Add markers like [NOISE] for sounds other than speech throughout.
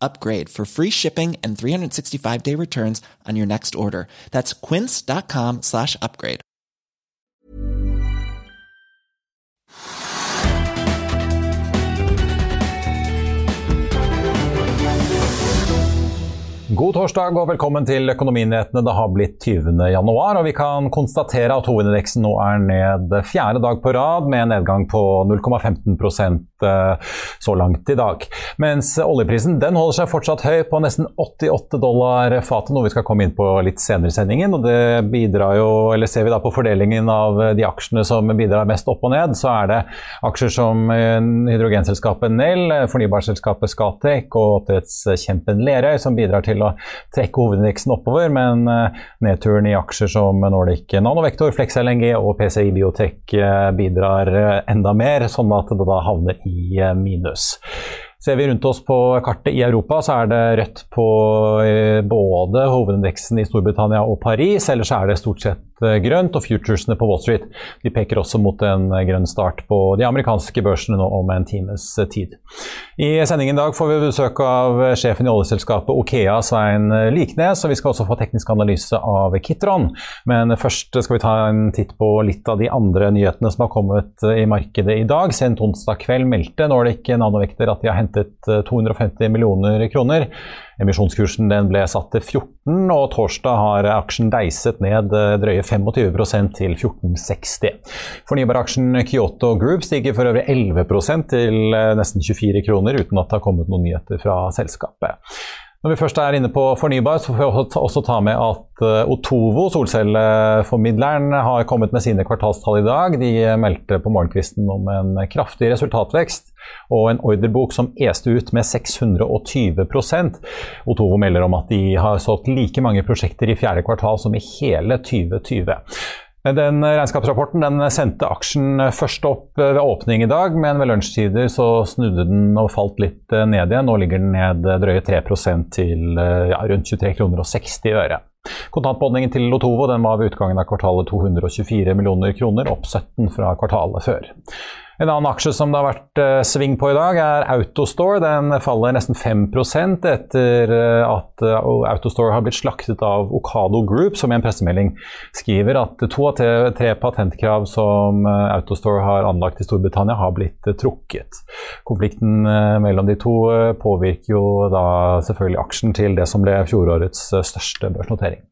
upgrade for free shipping and 365 day returns on your next order. That's quince.com slash upgrade. God torsdag og velkommen til Økonominyhetene. Det har blitt 20. januar, og vi kan konstatere at hovedindeksen nå er ned fjerde dag på rad, med en nedgang på 0,15 eh, så langt i dag. Mens oljeprisen den holder seg fortsatt høy på nesten 88 dollar fatet, noe vi skal komme inn på litt senere i sendingen. og det bidrar jo, eller Ser vi da på fordelingen av de aksjene som bidrar mest opp og ned, så er det aksjer som eh, hydrogenselskapet Nell, fornybarselskapet Scatec og oppdrettskjempen Lerøy som bidrar til å trekke hovedindeksen oppover, men eh, nedturen i aksjer som Nordic Nanovektor, Flex LNG og PCI Biotech eh, bidrar eh, enda mer, sånn at det da havner i minus. Ser vi rundt oss på kartet i Europa, så er det rødt på både hovedindeksen i Storbritannia og Paris. Ellers er det stort sett Eh, grønt, og futuresene på Wall Street de peker også mot en eh, grønn start på de amerikanske børsene nå om en times eh, tid. I sendingen i dag får vi besøk av sjefen i oljeselskapet Okea, Svein Liknes, og vi skal også få teknisk analyse av Kitron. Men først skal vi ta en titt på litt av de andre nyhetene som har kommet i markedet i dag. Sent onsdag kveld meldte Nordic Nanovekter at de har hentet 250 millioner kroner. Emisjonskursen ble satt til 14, og torsdag har aksjen deiset ned drøye 25% til 1460. Fornybaraksjen Kyoto Group stiger for øvrig 11 til eh, nesten 24 kroner, uten at det har kommet noen nyheter fra selskapet. Når vi først er inne på fornybar, så får vi også ta med at eh, Otovo, solcelleformidleren, har kommet med sine kvartalstall i dag. De meldte på morgenkvisten om en kraftig resultatvekst og en ordrebok som este ut med 620% Otovo melder om at de har solgt like mange prosjekter i fjerde kvartal som i hele 2020. Den regnskapsrapporten den sendte aksjen først opp ved åpning i dag, men ved lunsjtider så snudde den og falt litt ned igjen. Nå ligger den ned drøye 3 til ja, rundt 23 kroner og 60 øre. Kontantbeholdningen til Lotovo den var ved utgangen av kvartalet 224 millioner kroner, opp 17 fra kvartalet før. En annen aksje som det har vært uh, sving på i dag, er Autostore. Den faller nesten 5 etter uh, at uh, Autostore har blitt slaktet av Okado Group, som i en pressemelding skriver at to av tre patentkrav som Autostore har anlagt i Storbritannia, har blitt trukket. Konflikten mellom de to påvirker jo da selvfølgelig aksjen til det som ble fjorårets største børsnotering.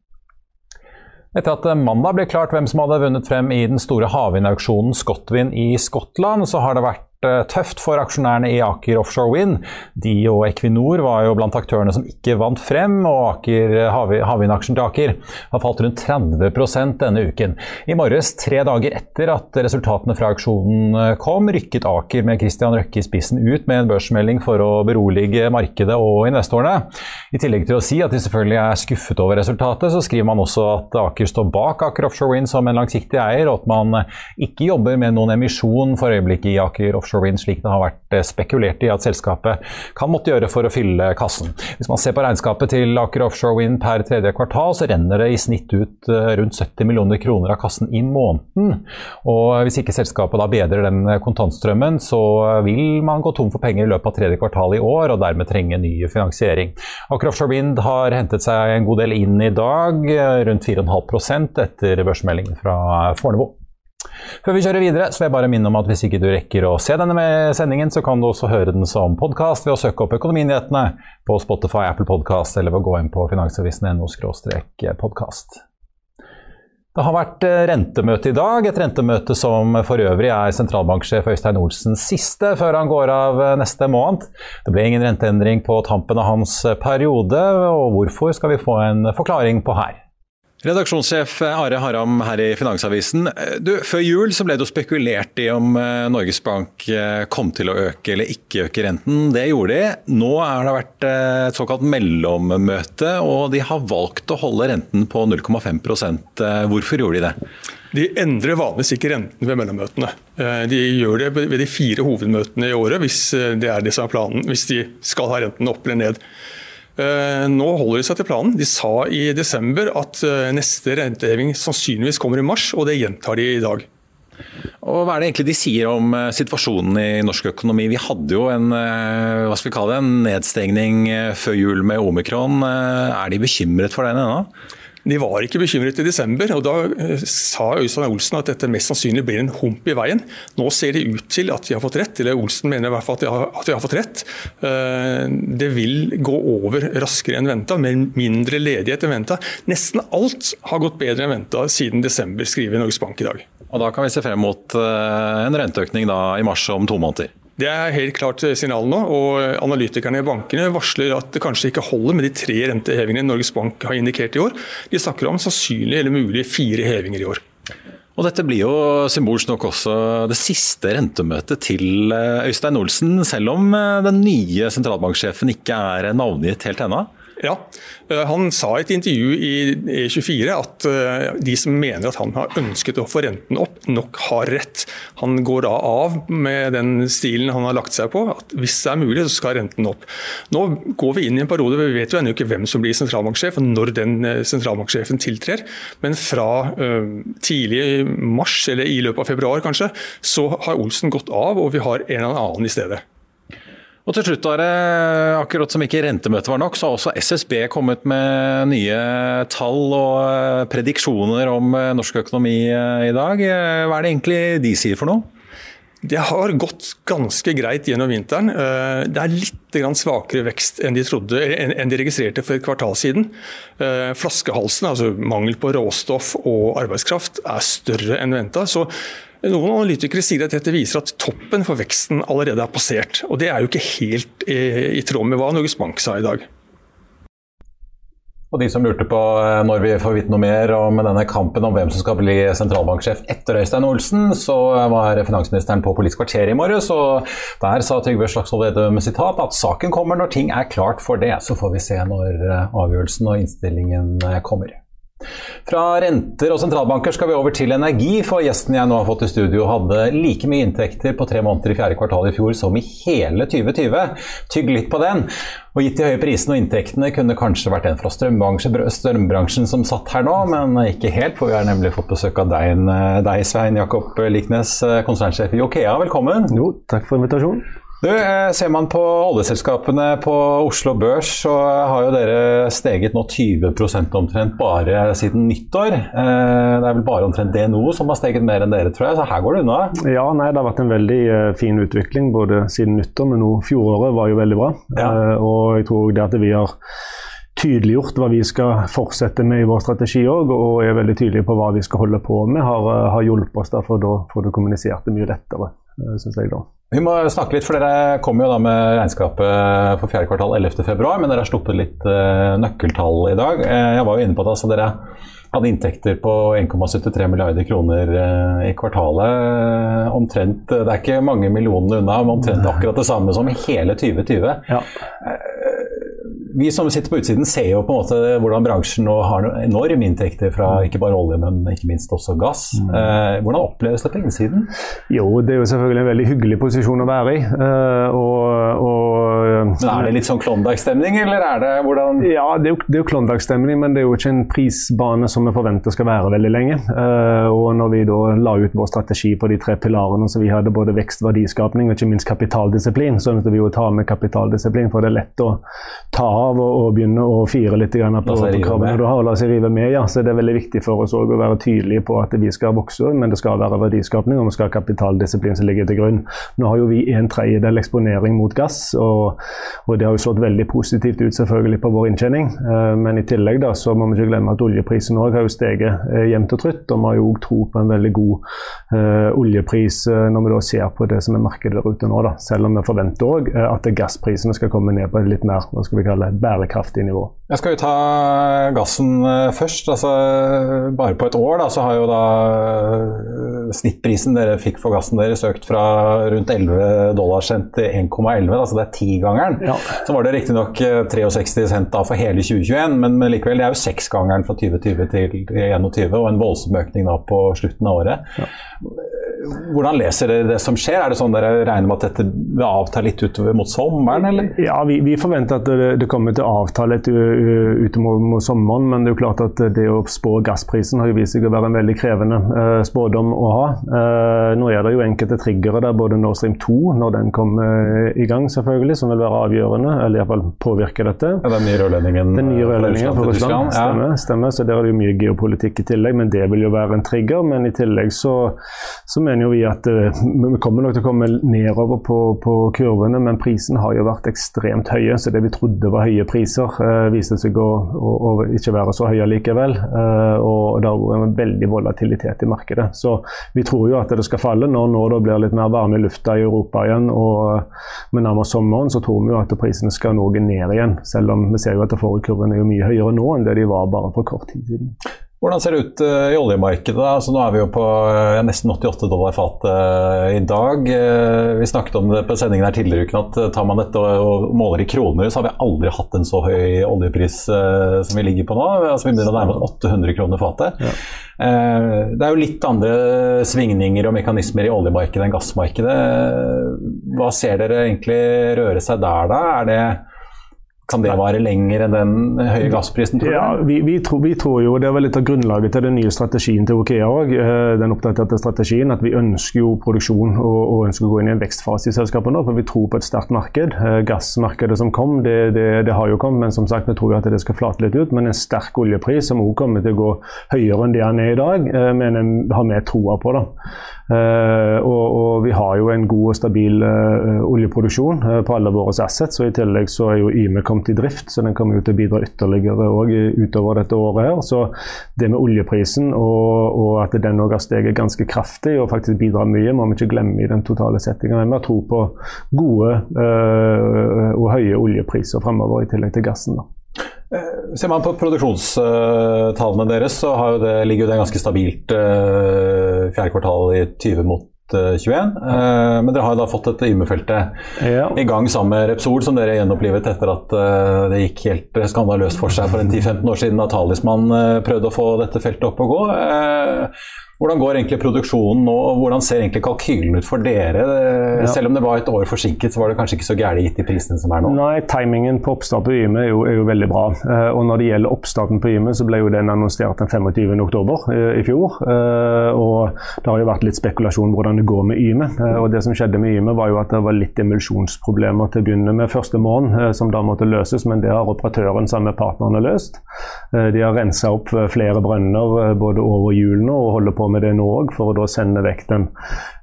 Etter at mandag ble klart hvem som hadde vunnet frem i den store havvindauksjonen Scotwind i Skottland, så har det vært tøft for aksjonærene i Aker Offshore Wind. De og Equinor var jo blant aktørene som ikke vant frem, og Aker, eh, havvindaksjen til Aker har falt rundt 30% denne uken. I morges, tre dager etter at resultatene fra auksjonen eh, kom, rykket Aker med Christian Røkke i spissen ut med en børsmelding for å berolige markedet og investorene. I tillegg til å si at de selvfølgelig er skuffet over resultatet, så skriver man også at Aker står bak Aker Offshore Wind som en langsiktig eier, og at man ikke jobber med noen emisjon for øyeblikket i Aker Offshore offshore wind, slik det har vært eh, spekulert i at selskapet kan måtte gjøre for å fylle kassen. Hvis man ser på regnskapet til Aker Offshore Wind per tredje kvartal, så renner det i snitt ut eh, rundt 70 millioner kroner av kassen i måneden. Og hvis ikke selskapet da bedrer den kontantstrømmen, så vil man gå tom for penger i løpet av tredje kvartal i år, og dermed trenge ny finansiering. Aker Offshore Wind har hentet seg en god del inn i dag, eh, rundt 4,5% etter børsmeldingen fra Fornebu. Før vi kjører videre, så vil jeg bare minne om at hvis ikke du rekker å se denne sendingen, så kan du også høre den som podkast ved å søke opp Økonominyhetene på Spotify, Apple Podkast eller ved å gå inn på finansavisen.no podkast. Det har vært eh, rentemøte i dag, et rentemøte som for øvrig er sentralbanksjef Øystein Olsens siste før han går av eh, neste måned. Det ble ingen renteendring på tampen av hans eh, periode, og hvorfor skal vi få en forklaring på her. Redaksjonssjef Are Haram her i Finansavisen. Du, før jul så ble det jo spekulert i om eh, Norges Bank eh, kom til å øke eller ikke øke renten. Det gjorde de. Nå har det vært eh, et såkalt mellommøte, og de har valgt å holde renten på 0,5% Hvorfor gjorde de det? De endrer vanligvis ikke renten ved mellommøtene. De gjør det ved de fire hovedmøtene i året, hvis det er det som er planen. Hvis de skal ha renten opp eller ned. Eh, nå holder de seg til planen. De sa i desember at eh, neste renteheving sannsynligvis kommer i mars, og det gjentar de i dag. Og Hva er det egentlig de sier om eh, situasjonen i norsk økonomi? Vi hadde jo en, hva skal vi kalle det, en nedstengning før jul med omikron. Er de bekymret for den ennå? De var ikke bekymret i desember, og da eh, sa Øystein Olsen at dette mest sannsynlig blir en hump i veien. Nå ser det ut til at de har fått rett, eller Olsen mener i hvert fall at de har, at de har fått rett. Eh, det vil gå over raskere enn venta, med mindre ledighet enn venta. Nesten alt har gått bedre enn venta siden desember, skriver Norges Bank i dag. Og Da kan vi se frem mot eh, en renteøkning i mars om to måneder? Det er helt klart signalet nå. og Analytikerne i bankene varsler at det kanskje ikke holder med de tre rentehevingene Norges Bank har indikert i år. De snakker om sannsynlig eller mulig fire hevinger i år. Og Dette blir jo symbolsk nok også det siste rentemøtet til eh, Øystein Olsen, selv om eh, den nye sentralbanksjefen ikke er navngitt helt ennå? Ja, eh, Han sa i et intervju i E24 at eh, de som mener at han har ønsket å få renten opp, nok har rett. Han går da av med den stilen han har lagt seg på, at hvis det er mulig, så skal renten opp. Nå går vi inn i en periode vi vet jo ennå ikke hvem som blir sentralbanksjef, og når den eh, sentralbanksjefen tiltrer. Men fra tidlig mars, eller i løpet av februar kanskje, så har Olsen gått av, og vi har en eller annen i stedet. Og til slutt, Are, akkurat som ikke rentemøtet var nok, så har også SSB kommet med nye tall og eh, prediksjoner om eh, norsk økonomi eh, i dag. Hva er det egentlig de sier for noe? Det har gått ganske greit gjennom vinteren. Det er litt svakere vekst enn de, trodde, enn de registrerte for et kvartal siden. Flaskehalsen, altså mangel på råstoff og arbeidskraft, er større enn venta. Så noen analytikere sier at dette viser at toppen for veksten allerede er passert. og Det er jo ikke helt eh, i tråd med hva Norges Bank sa i dag. Og de som lurte på eh, når vi får vite noe mer om denne kampen om hvem som skal bli sentralbanksjef etter Øystein Olsen, så var finansministeren på Politisk kvarter i morges, og der sa Trygve Slagsvold Vedum sitat at saken kommer når ting er klart for det. Så får vi se når eh, avgjørelsen og innstillingen kommer. Fra renter og sentralbanker skal vi over til energi, for gjesten jeg nå har fått i studio hadde like mye inntekter på tre måneder i fjerde kvartal i fjor som i hele 2020. Tygg litt på den. Og gitt de høye prisene og inntektene kunne kanskje vært en fra strømbransjen som satt her nå, men ikke helt, for vi har nemlig fått besøk av deg, deg Svein Jakob Liknes, konsernsjef i Okea. Velkommen. Jo, takk for invitasjonen. Du, eh, Ser man på oljeselskapene på Oslo Børs, så har jo dere steget nå 20% omtrent bare siden nyttår. Eh, det er vel bare omtrent DNO som har steget mer enn dere, tror jeg, så her går det unna? Ja, nei, det har vært en veldig eh, fin utvikling både siden nyttår, men nå fjoråret var jo veldig bra. Ja. Og jeg tror det at vi har tydeliggjort hva vi skal fortsette med i vår strategi òg, og er veldig tydelige på hva vi skal holde på med, har, har hjulpet oss. Derfor da får du kommunisert det mye lettere, syns jeg. da. Vi må snakke litt, for Dere kom jo da med regnskapet for fjerde kvartal 11.2, men dere har sluppet litt uh, nøkkeltall i dag. Uh, jeg var jo inne på det, altså dere hadde inntekter på 1,73 milliarder kroner uh, i kvartalet. omtrent, Det er ikke mange millionene unna, men omtrent akkurat det samme som hele 2020. Ja vi som sitter på utsiden, ser jo på en måte hvordan bransjen nå har enorme inntekter fra mm. ikke bare olje, men ikke minst også gass. Mm. Eh, hvordan oppleves det på innsiden? Jo, det er jo selvfølgelig en veldig hyggelig posisjon å være i. Eh, og, og, men Er det litt sånn Klondyke-stemning, eller er det hvordan Ja, det er jo, det jo Klondyke-stemning, men det er jo ikke en prisbane som vi forventer skal være veldig lenge. Uh, og når vi da la ut vår strategi på de tre pilarene, så vi hadde både vekst, verdiskapning og ikke minst kapitaldisiplin, så ønsket vi å ta med kapitaldisiplin, for det er lett å ta av av og, og begynne å fire litt på, på kravene du har, og la seg rive med. Ja. Så det er veldig viktig for oss å være tydelige på at vi skal vokse, men det skal være verdiskapning og vi skal ha kapitaldisiplin som ligger til grunn. Nå har jo vi en tredjedel eksponering mot gass, og og det har jo slått veldig positivt ut selvfølgelig på vår inntjening. Men i tillegg da, så må vi ikke glemme at oljeprisen òg har jo steget jevnt og trutt. Og vi har jo òg tro på en veldig god oljepris når vi da ser på det som er markedet der ute nå. Da. Selv om vi forventer òg at gassprisene skal komme ned på et litt mer hva skal vi kalle, bærekraftig nivå. Jeg skal jo ta gassen først. altså Bare på et år da, så har jo da snittprisen dere fikk for gassen deres økt fra rundt 11 dollar cent til 1,11, altså det er tigangeren. Ja. Så var det riktignok 63 eh, cent da for hele 2021, men, men likevel det er jo seksgangeren fra 2020 til 2021 og en voldsom økning da på slutten av året. Ja. Hvordan leser dere det som skjer? Er det sånn dere regner med at dette vil avta litt utover mot sommeren, eller? Ja, vi, vi forventer at det, det, kommer til å avta litt utover mot sommeren, men det er jo klart at det å spå gassprisen har jo vist seg å være en veldig krevende uh, spådom å ha. Uh, nå er det jo enkelte triggere der, både Nord Stream 2, når den kommer i gang, selvfølgelig, som vil være avgjørende, eller iallfall påvirke dette. Ja, den nye rørledningen den nye rørledningen fra Russland, ja. stemmer, stemmer. Så der er det jo mye geopolitikk i tillegg, men det vil jo være en trigger. Men i tillegg så, så mener jo vi at uh, [LAUGHS] vi kommer nok til å komme nedover på, på, kurvene, men prisen har jo vært ekstremt høye. Så det vi trodde var høye priser, uh, viste seg å, å, å, ikke være så høye likevel. Uh, og det har vært veldig volatilitet i markedet. Så vi tror jo at det skal falle. Når når det blir litt mer varme i lufta i Europa igjen og med nærmere sommeren, så tror vi jo at prisene skal noe ned igjen. Selv om vi ser jo at forrige kurven er jo mye høyere nå enn det de var bare for kort tid siden. Hvordan ser det ut uh, i oljemarkedet? Altså, nå er vi jo på uh, nesten 88 dollar fatet uh, i dag. vi snakket om det på sendingen her tidligere uken at tar man dette og, måler i kroner, så har vi aldri hatt en så høy oljepris som vi ligger på nå. Altså, vi begynner å nærme oss 800 kroner fatet. Ja. det er jo litt andre svingninger og mekanismer i oljemarkedet enn gassmarkedet. Hva ser dere egentlig røre seg der, da? Er det kan det vare lenger enn den høye gassprisen, tror du? Ja, vi, vi, tror, vi, tror, jo, Det vel litt av grunnlaget til den nye strategien til Okea òg. Eh, den oppdaterte strategien. At vi ønsker jo produksjon og, og, ønsker å gå inn i en vekstfase i selskapet nå. For vi tror på et sterkt marked. Eh, gassmarkedet som kom, det, det, det, har jo kommet. Men som sagt, vi tror jo at det skal flate litt ut. Men en sterk oljepris som òg kommer til å gå høyere enn det den er i dag, eh, mener har vi troa på. da. Og, og, vi har jo en god og stabil oljeproduksjon på alle våre assets. Og i tillegg så er jo Yme kommet i drift, så den kommer jo til å bidra ytterligere utover dette året. her. Så det med oljeprisen og, og at den òg har steget ganske kraftig og faktisk bidrar mye, må vi ikke glemme i den totale settinga. Vi har tro på gode og høye oljepriser fremover, i tillegg til gassen. da. Eh, ser man på produksjonstallene deres, så det, ligger jo det ganske stabilt uh, fjerde kvartal i 20 mot 21. Uh, eh, men dere har jo da fått dette Yme-feltet ja. i gang sammen med Repsol, som dere gjenopplivet etter at uh, det gikk helt skandaløst for seg for en 10-15 år siden da Talisman prøvde å få dette feltet opp og gå. Hvordan går egentlig produksjonen nå, og hvordan ser egentlig kalkylen ut for dere? Ja. Selv om det var et år forsinket, så var det kanskje ikke så gærent gitt de prisene som er nå? Nei, timingen på oppstart på Yme er jo, er jo veldig bra. Uh, og når det gjelder oppstarten på Yme, så ble jo den annonsert den 25.10 oktober i fjor. Uh, og det har jo vært litt spekulasjon hvordan det går med Yme. Og det som skjedde med Yme, var jo at det var litt emulsjonsproblemer til å begynne med første morgen, som da måtte løses, men det har operatøren sammen med partnerne løst. de har rensa opp flere brønner både over hjulene og holder på med det nå òg, for å da sende vekk den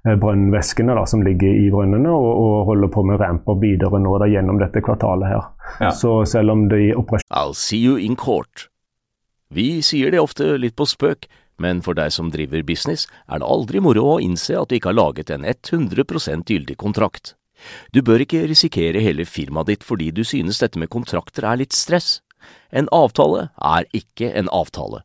eh, brønnvæskene som ligger i brønnene, og, og holder på med ramper videre nå da, gjennom dette kvartalet her. Ja. Så selv om det er operasjon I'll see you in court. Vi sier det ofte litt på spøk, men for deg som driver business, er det aldri moro å innse at du ikke har laget en 100 gyldig kontrakt. Du bør ikke risikere hele firmaet ditt fordi du synes dette med kontrakter er litt stress. En avtale er ikke en avtale.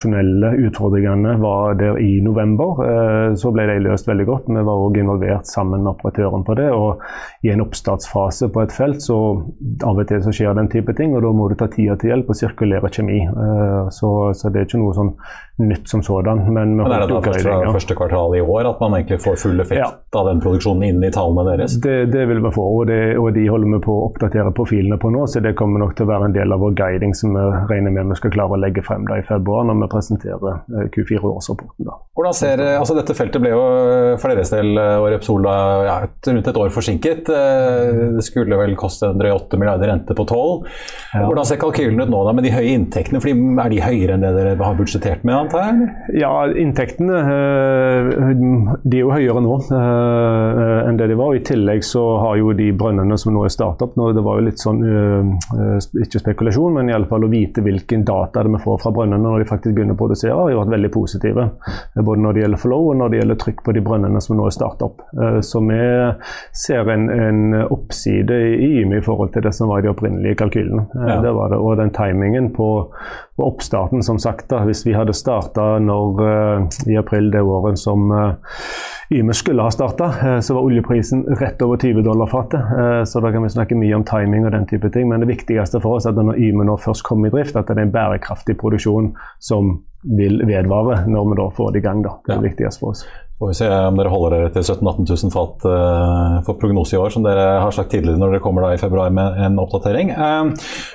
operasjonelle utfordringene var der i november. Eh, så ble de løst veldig godt. Vi var òg involvert sammen med operatøren på det. Og i en oppstartsfase på et felt så av og til så skjer den type ting, og da må du ta tida til hjelp og sirkulere kjemi. Eh, så, så, det er ikke noe sånn nytt som sådan. Men, men er det da først fra første kvartal i år at man egentlig får full effekt ja. av den produksjonen inn i tallene deres? Det, det vil vi få, og, det, og, de holder vi på å oppdatere profilene på nå. Så det kommer nok til å være en del av vår guiding som vi regner med vi skal klare å legge frem da i februar. når vi presentere eh, Q4-årsrapporten. Hvordan ser, eh, altså Dette feltet ble jo eh, for deres del og Repsola ja, rundt et år forsinket. Det skulle vel koste drøye 8 milliarder rente på 12. Hvordan ser kalkylen ut nå da med de høye inntektene? Fordi Er de høyere enn det dere har budsjettert med? antar jeg? Ja, inntektene de er jo høyere nå enn det de var. I tillegg så har jo de brønnene som nå er startet opp Det var jo litt sånn, ikke spekulasjon, men i alle fall å vite hvilken data det vi får fra brønnene når de faktisk begynner å produsere, har vært veldig positive. Både når det gjelder flow og når det gjelder trykk på de brønnene som nå er startet opp. Eh, så vi ser en, en oppside i Yme i forhold til det som var i de opprinnelige kalkylene. Eh, ja. Det var det. Og den timingen på, på oppstarten, som sagt, da, hvis vi hadde starta eh, i april det året som Yme skulle ha starta, så var oljeprisen rett over 20 dollar fatet. Så da kan vi snakke mye om timing og den type ting. Men det viktigste for oss er at når Yme nå først kommer i drift, at det er en bærekraftig produksjon som vil vedvare når vi da får det i gang. Da. Det er ja. viktigste for oss. Får vi se om dere holder dere til 17 000-18 000 fat uh, for prognose i år, som dere har sagt tidligere når dere kommer da i februar med en oppdatering. Uh,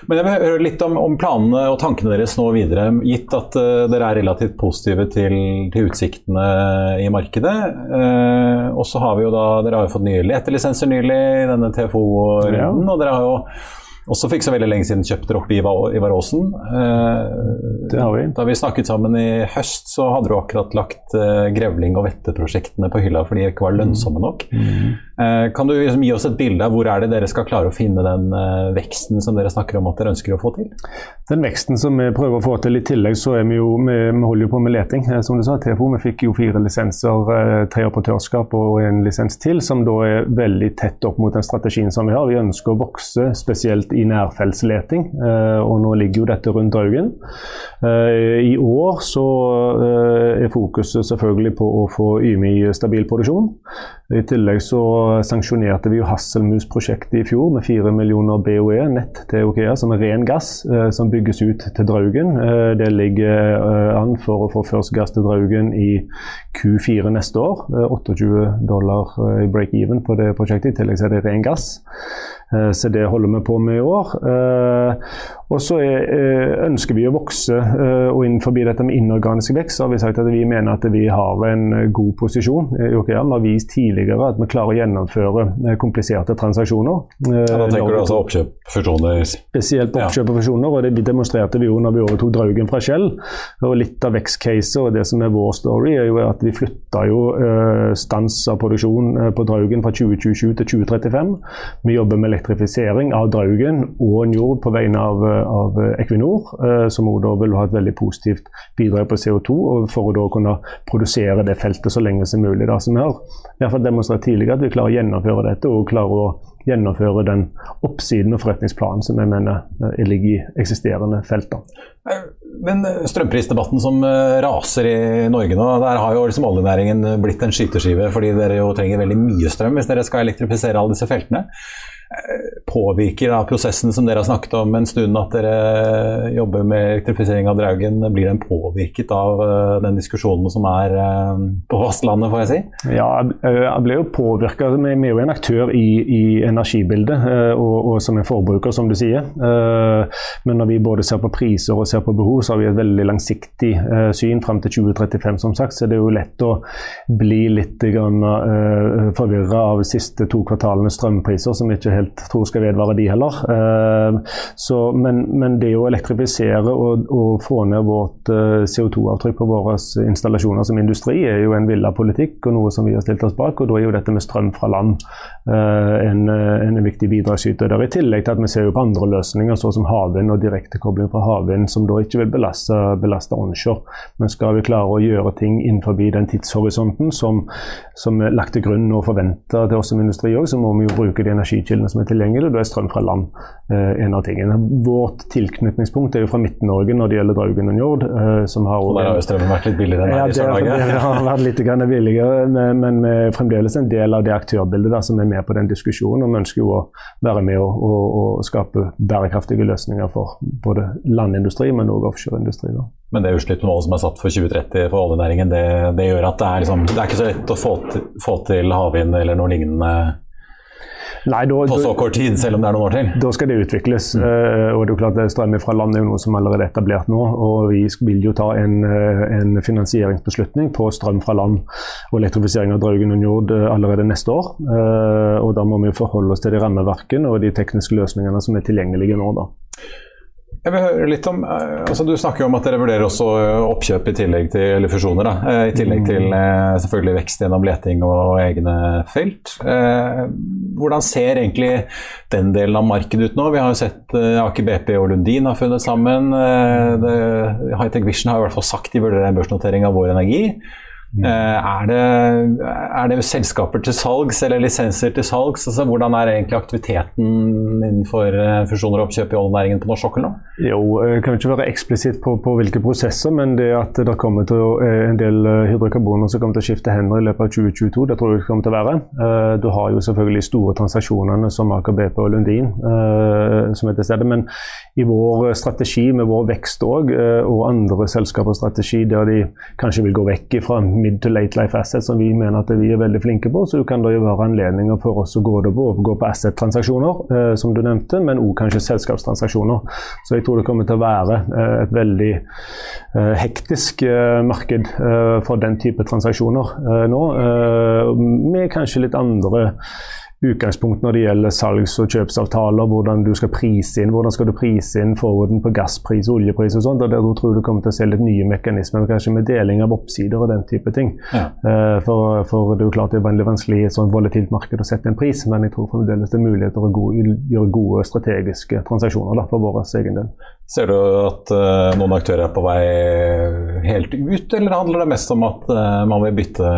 men jeg vil høre litt om, om, planene og tankene deres nå videre. Gitt at uh, dere er relativt positive til, til utsiktene i markedet. og så har vi jo da, Dere har jo fått nye letelisenser nylig i denne TFO-runden. Ja. og dere har jo også for ikke så veldig lenge siden kjøpt dere opp i Ivar Aasen. Eh, det har vi. Da vi snakket sammen i høst, så hadde du akkurat lagt eh, grevling- og vetteprosjektene på hylla fordi de ikke var lønnsomme nok. Mm. Eh, kan du liksom gi oss et bilde av hvor er det dere skal klare å finne den veksten som dere snakker om at dere ønsker å få til? Den veksten som vi prøver å få til i tillegg, så er vi jo vi, holder jo på med leting. Som du sa, TFO vi fikk jo fire lisenser, tre operatørskap og en lisens til, som da er veldig tett opp mot den strategien som vi har. Vi ønsker å vokse spesielt i nærfeltsleting, og nå ligger jo dette rundt Draugen. I år så er fokuset selvfølgelig på å få YMI stabil produksjon. I tillegg så sanksjonerte vi jo Hasselmus-prosjektet i fjor med 4 millioner BOE nett til OKEA, som er ren gass eh, som bygges ut til Draugen. Eh, det ligger eh, an for å få først gass til Draugen i Q4 neste år. 28 dollar i break-even på det prosjektet. I tillegg så er det ren gass. Eh, så det holder vi på med i år. Eh, og så eh, ønsker vi å vokse, og innenfor dette med inorganisk vekst så har vi sagt at vi mener at vi har en god posisjon. Vi har vist tidligere at vi klarer å gjennomføre kompliserte transaksjoner. Ja, da tenker du altså oppkjøp, fusjoner? Spesielt på oppkjøp og fusjoner, og det demonstrerte vi jo når vi overtok Draugen fra Shell. Og litt av vekstcaset og det som er vår story, er jo at vi flytta jo stans av produksjon på Draugen fra 2027 til 2035. Vi jobber med elektrifisering av Draugen og Njord på vegne av, av Equinor, eh, som også vil ha et veldig positivt bidrag på CO2, og for å da kunne produsere det feltet så lenge som mulig. Da, som vi har i hvert fall demonstrert tidligere at vi klarer å gjennomføre dette og klarer å gjennomføre den oppsiden og forretningsplanen som jeg mener eh, ligger i eksisterende felter. Men strømprisdebatten som eh, raser i Norge nå, der har jo liksom oljenæringen blitt en skyteskive fordi dere jo trenger veldig mye strøm hvis dere skal elektrifisere alle disse feltene påvirker da prosessen som dere har snakket om en stund, at dere jobber med elektrifisering av Draugen? Blir den påvirket av eh, den diskusjonen som er eh, på fastlandet, får jeg si? Ja, jeg ble jo påvirka. Vi er jo en aktør i, i energibildet, eh, og, og, som en forbruker, som du sier. Men når vi både ser på priser og ser på behov, så har vi et veldig langsiktig syn fram til 2035, som sagt. Så det er jo lett å bli litt forvirra av de siste to kvartalenes strømpriser, som ikke helt tror skal vedvare, de heller. Eh, så, men, men, det å elektrifisere og, og få ned vårt eh, CO2-avtrykk på våre installasjoner som industri, er jo en villa politikk og noe som vi har stilt oss bak. og Da er jo dette med strøm fra land eh, en, en viktig bidragsyter der. I tillegg til at vi ser jo på andre løsninger, så som havvind og direktekobling fra havvind, som da ikke vil belaste, belaste onshore. Men skal vi klare å gjøre ting innenfor den tidshorisonten som, som er lagt til grunn og forventa til oss som industri òg, så må vi jo bruke de energikildene ressursene som er tilgjengelige. Da er strøm fra land eh, en av tingene. Vårt tilknytningspunkt er jo fra Midt-Norge når det gjelder Draugen og Njord. Eh, som har og der har jo strømmen vært litt billigere enn her i Sør-Norge? Ja, det har vært litt billigere, men, men vi er fremdeles en del av det aktørbildet der som er med på den diskusjonen. Og vi ønsker jo å være med og, og, og skape bærekraftige løsninger for både landindustri, men også offshoreindustri. Da. Men det utslippsmålet som er satt for 2030 for oljenæringen, det, det gjør at det er, liksom, det er ikke så lett å få til, få til havvind eller noe lignende Nei, da, på så kort tid, selv om det er noen år til? Da skal det utvikles. Mm. Uh, og det er jo klart Strøm fra land er jo noe som allerede er etablert nå. Og vi vil jo ta en, uh, en finansieringsbeslutning på strøm fra land og elektrifisering av Draugen og Njord uh, allerede neste år. og da må vi forholde oss til de rammeverkene og de tekniske løsningene som er tilgjengelige nå. da. Jeg vil høre litt om, eh, altså Du snakker jo om at dere vurderer også eh, oppkjøp i tillegg til eller fusjoner. Da, eh, I tillegg til selvfølgelig vekst gjennom leting og egne felt. Hvordan ser egentlig den delen av markedet ut nå? Vi har jo sett Aker BP og Lundin har funnet sammen. Hightech Vision har i hvert fall sagt de vurderer en børsnotering av Vår Energi. Mm. Eh, er det, er det, selskaper til salgs eller lisenser til salgs? Altså, hvordan er egentlig aktiviteten innenfor eh, fusjoner og oppkjøp i oljenæringen på norsk sokkel nå? Jo, jeg kan ikke være eksplisitt på, på, hvilke prosesser, men det at det kommer til å, en del hydrokarboner som kommer til å skifte hender i løpet av 2022, det tror jeg det kommer til å være. Du har jo selvfølgelig store transaksjonene som Aker BP og Lundin som er til stede, men i vår strategi med vår vekst òg, og andre selskapers strategi der de kanskje vil gå vekk fra mid to late life assets som vi mener at vi er veldig flinke på. Så kan det jo være anledninger for oss å gå, på, gå på asset-transaksjoner, eh, som du nevnte, men òg kanskje selskapstransaksjoner. Så jeg tror det kommer til å være eh, et veldig eh, hektisk eh, marked eh, for den type transaksjoner nå, med kanskje litt andre utgangspunkt når det gjelder salgs- og kjøpsavtaler, hvordan du skal prise inn hvordan skal du prise inn forwarden på gasspris oljepris og sånt. og Der tror jeg du kommer til å se litt nye mekanismer, kanskje med deling av oppsider og den type ting. Ja. Uh, for, for, det er jo klart det er veldig vanskelig i et sånt volatilt marked å sette en pris, men jeg tror fremdeles det er muligheter å gode, gjøre gode strategiske transaksjoner da, for vår egen del. Ser du at uh, noen aktører er på vei helt ut, eller handler det mest om at uh, man vil bytte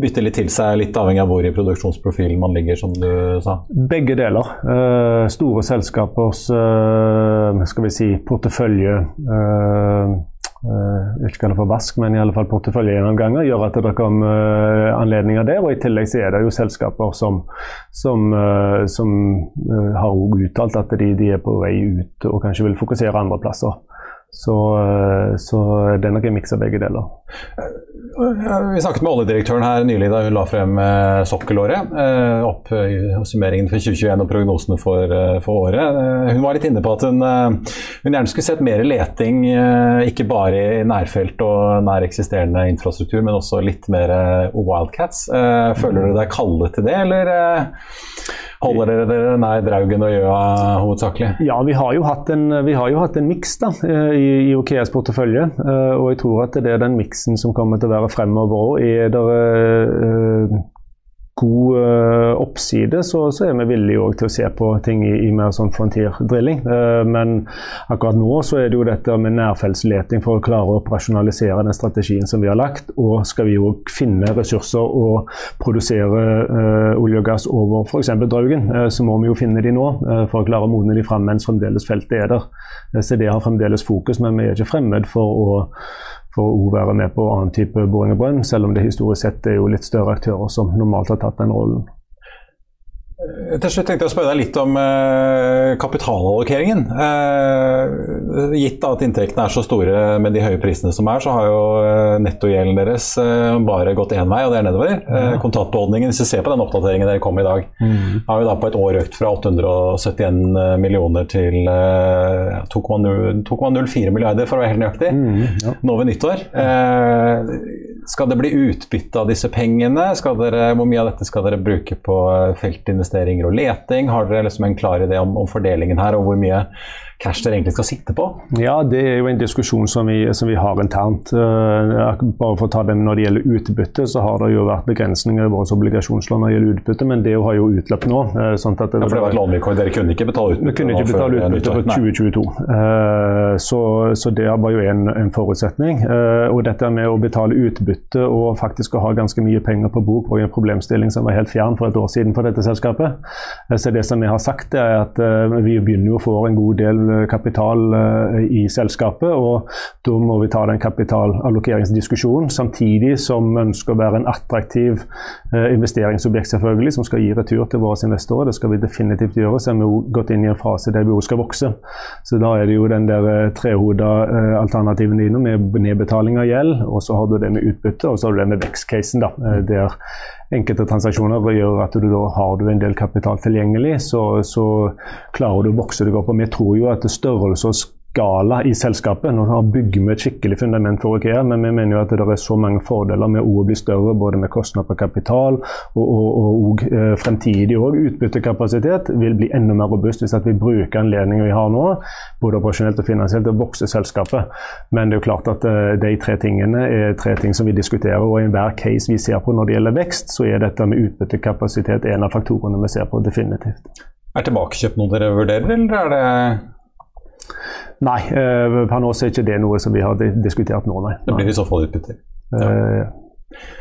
bytte litt til seg, litt avhengig av hvor i produksjonsprofilen man ligger, som du sa? Begge deler. Eh, store selskapers eh, skal vi si, portefølje eh, uh, ikke kalle det for vask, men i alle fall porteføljegjennomganger gjør at det kommer uh, anledninger der. Og i tillegg så er det jo selskaper som, som, uh, som har uttalt at de, de, er på vei ut og kanskje vil fokusere andre plasser. Så, så det er nok en miks av begge deler. Vi snakket med oljedirektøren her nylig da hun la frem eh, sokkelåret. Eh, opp summeringen for 2021 og prognosene for, eh, for året. Hun var litt inne på at hun, hun, gjerne skulle sett mer leting, ikke bare i nærfelt og nær eksisterende infrastruktur, men også litt mer wildcats. Føler du deg kallet til det, eller? Holder dere dere nær Draugen og Gjøa hovedsakelig? Ja, vi har jo hatt en, en miks i, i OKS portefølje. Og jeg tror at det er den miksen som kommer til å være fremover òg. God uh, oppside, så, så, er vi villige til å se på ting i, i mer sånn frontier-drilling. Uh, men akkurat nå så er det jo dette med nærfeltsleting for å klare å operasjonalisere den strategien som vi har lagt. Og skal vi jo finne ressurser og produsere uh, olje og gass over f.eks. Draugen, så må vi jo finne de nå for å klare å modne de fram mens fremdeles feltet er der. så det har fremdeles fokus, men vi er ikke fremmed for å for å være med på annen type boring og brønn, selv om det historisk sett er jo litt større aktører som normalt har tatt den rollen. Til slutt tenkte jeg å spørre deg litt om eh, kapitalallokeringen. Eh, gitt at inntektene er så store med de høye prisene som er, så har jo eh, nettogjelden deres bare gått én vei, og det er nedover. Eh, kontantbeholdningen, hvis vi ser på den oppdateringen dere kom i dag, mm. har jo da på et år økt fra 871 millioner til 2,04 milliarder, for å være helt nøyaktig, mm, ja. nå ved nyttår. Skal det bli utbytte av disse pengene? Dere, hvor mye av dette skal dere bruke på feltinvesteringer? og leting? Har dere liksom en klar idé om, om, fordelingen her, og hvor mye cash dere egentlig skal sitte på? Ja, det er jo en diskusjon som vi, som vi har internt. Uh, bare for å ta den Når det gjelder utbytte, så har det jo vært begrensninger i våre obligasjonslån når det gjelder utbytte, men det har jo utløpt nå. Uh, sånn at det, ja, for det var et lånevilkår, dere kunne ikke betale utbytte? Vi kunne ikke betale utbytte for 2022. Uh, så, så, det var jo en, en forutsetning. og dette med å betale utbytte og faktisk å ha ganske mye penger på bok var en problemstilling som var helt fjern for et år siden for dette selskapet. så det som vi har sagt er at vi begynner å få en god del kapital i selskapet, og da må vi ta den kapitalallokeringsdiskusjonen samtidig som vi ønsker å være en attraktiv investeringsobjekt selvfølgelig, som skal gi retur til våre investorer. Det skal vi definitivt gjøre. Så har vi gått inn i en fase der vi også skal vokse. Så da er det jo den der trehoda alternativen dine med nedbetaling av gjeld, og så har du det med utbytte, og så har du det med vekstcasen, da, der enkelte transaksjoner gjør at du da har du en del kapital tilgjengelig, så, så klarer du å vokse deg opp. Og vi tror jo at størrelse og skala i selskapet. Nå bygger vi et skikkelig fundament for Ikea, men vi mener jo at det er så mange fordeler med å bli større, både med kostnad på kapital og, og, og og fremtidig òg utbyttekapasitet vil bli enda mer robust hvis vi bruker anledningen vi har nå, både operasjonelt og finansielt, til å vokse selskapet. Men det er jo klart at eh, de tre tingene er tre ting som vi diskuterer, og i enhver case vi ser på når det gjelder vekst, så er dette med utbyttekapasitet en av faktorene vi ser på, definitivt. Er tilbakekjøp noe dere vurderer, eller er det Nei, uh, per nå er ikke det noe som vi har diskutert nå, nei. Det blir i så fall utbytter. Ja. Uh,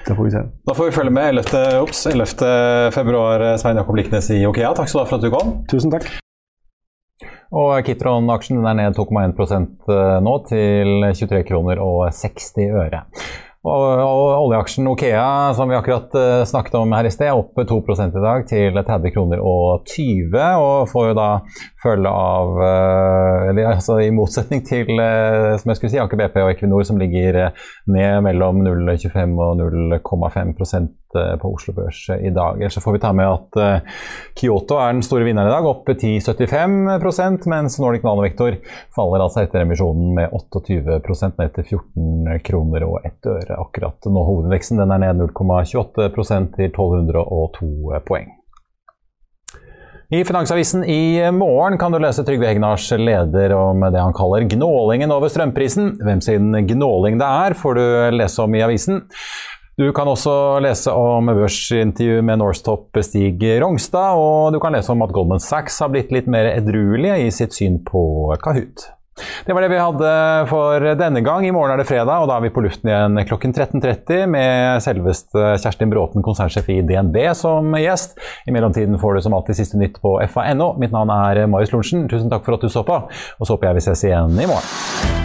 det får vi se. Da får vi følge med 11. Ups, 11. februar, Svein Jakob Liknes i Okea. Takk skal du ha for at du kom. Tusen takk. Og Kitron-aksjen er ned 2,1 eh, nå, til 23 kroner og 60 øre. Og, oljeaksjen Okea, som vi akkurat uh, snakket om her i sted, opp 2 i dag til 30 kroner og 20, og får jo da følge av uh, eller altså I motsetning til uh, som jeg skulle si, Aker BP og Equinor, som ligger ned mellom 0,25 og 0,5 på Oslo Børs i dag. Ellers får vi ta med at Kyoto er den store vinneren i dag, opp 10,75% mens Nordic Nanovektor faller altså etter emisjonen med 28% ned til 14 kroner og 1 øre akkurat nå. Hovedveksten den er ned 0,28 til 1202 poeng. I Finansavisen i morgen kan du lese Trygve Hegnars leder om det han kaller gnålingen over strømprisen. Hvem sin gnåling det er, får du lese om i avisen. Du kan også lese om børsintervju med Norstop Stig Rongstad, og du kan lese om at Goldman Sachs har blitt litt mer edruelige i sitt syn på Kahoot. Det var det vi hadde for denne gang. I morgen er det fredag, og da er vi på luften igjen klokken 13.30 med selveste Kjerstin Bråten, konsernsjef i DNB, som gjest. I mellomtiden får du som alltid siste nytt på fa.no. Mitt navn er Marius Lorentzen. Tusen takk for at du så på, og så håper jeg vi ses igjen i morgen.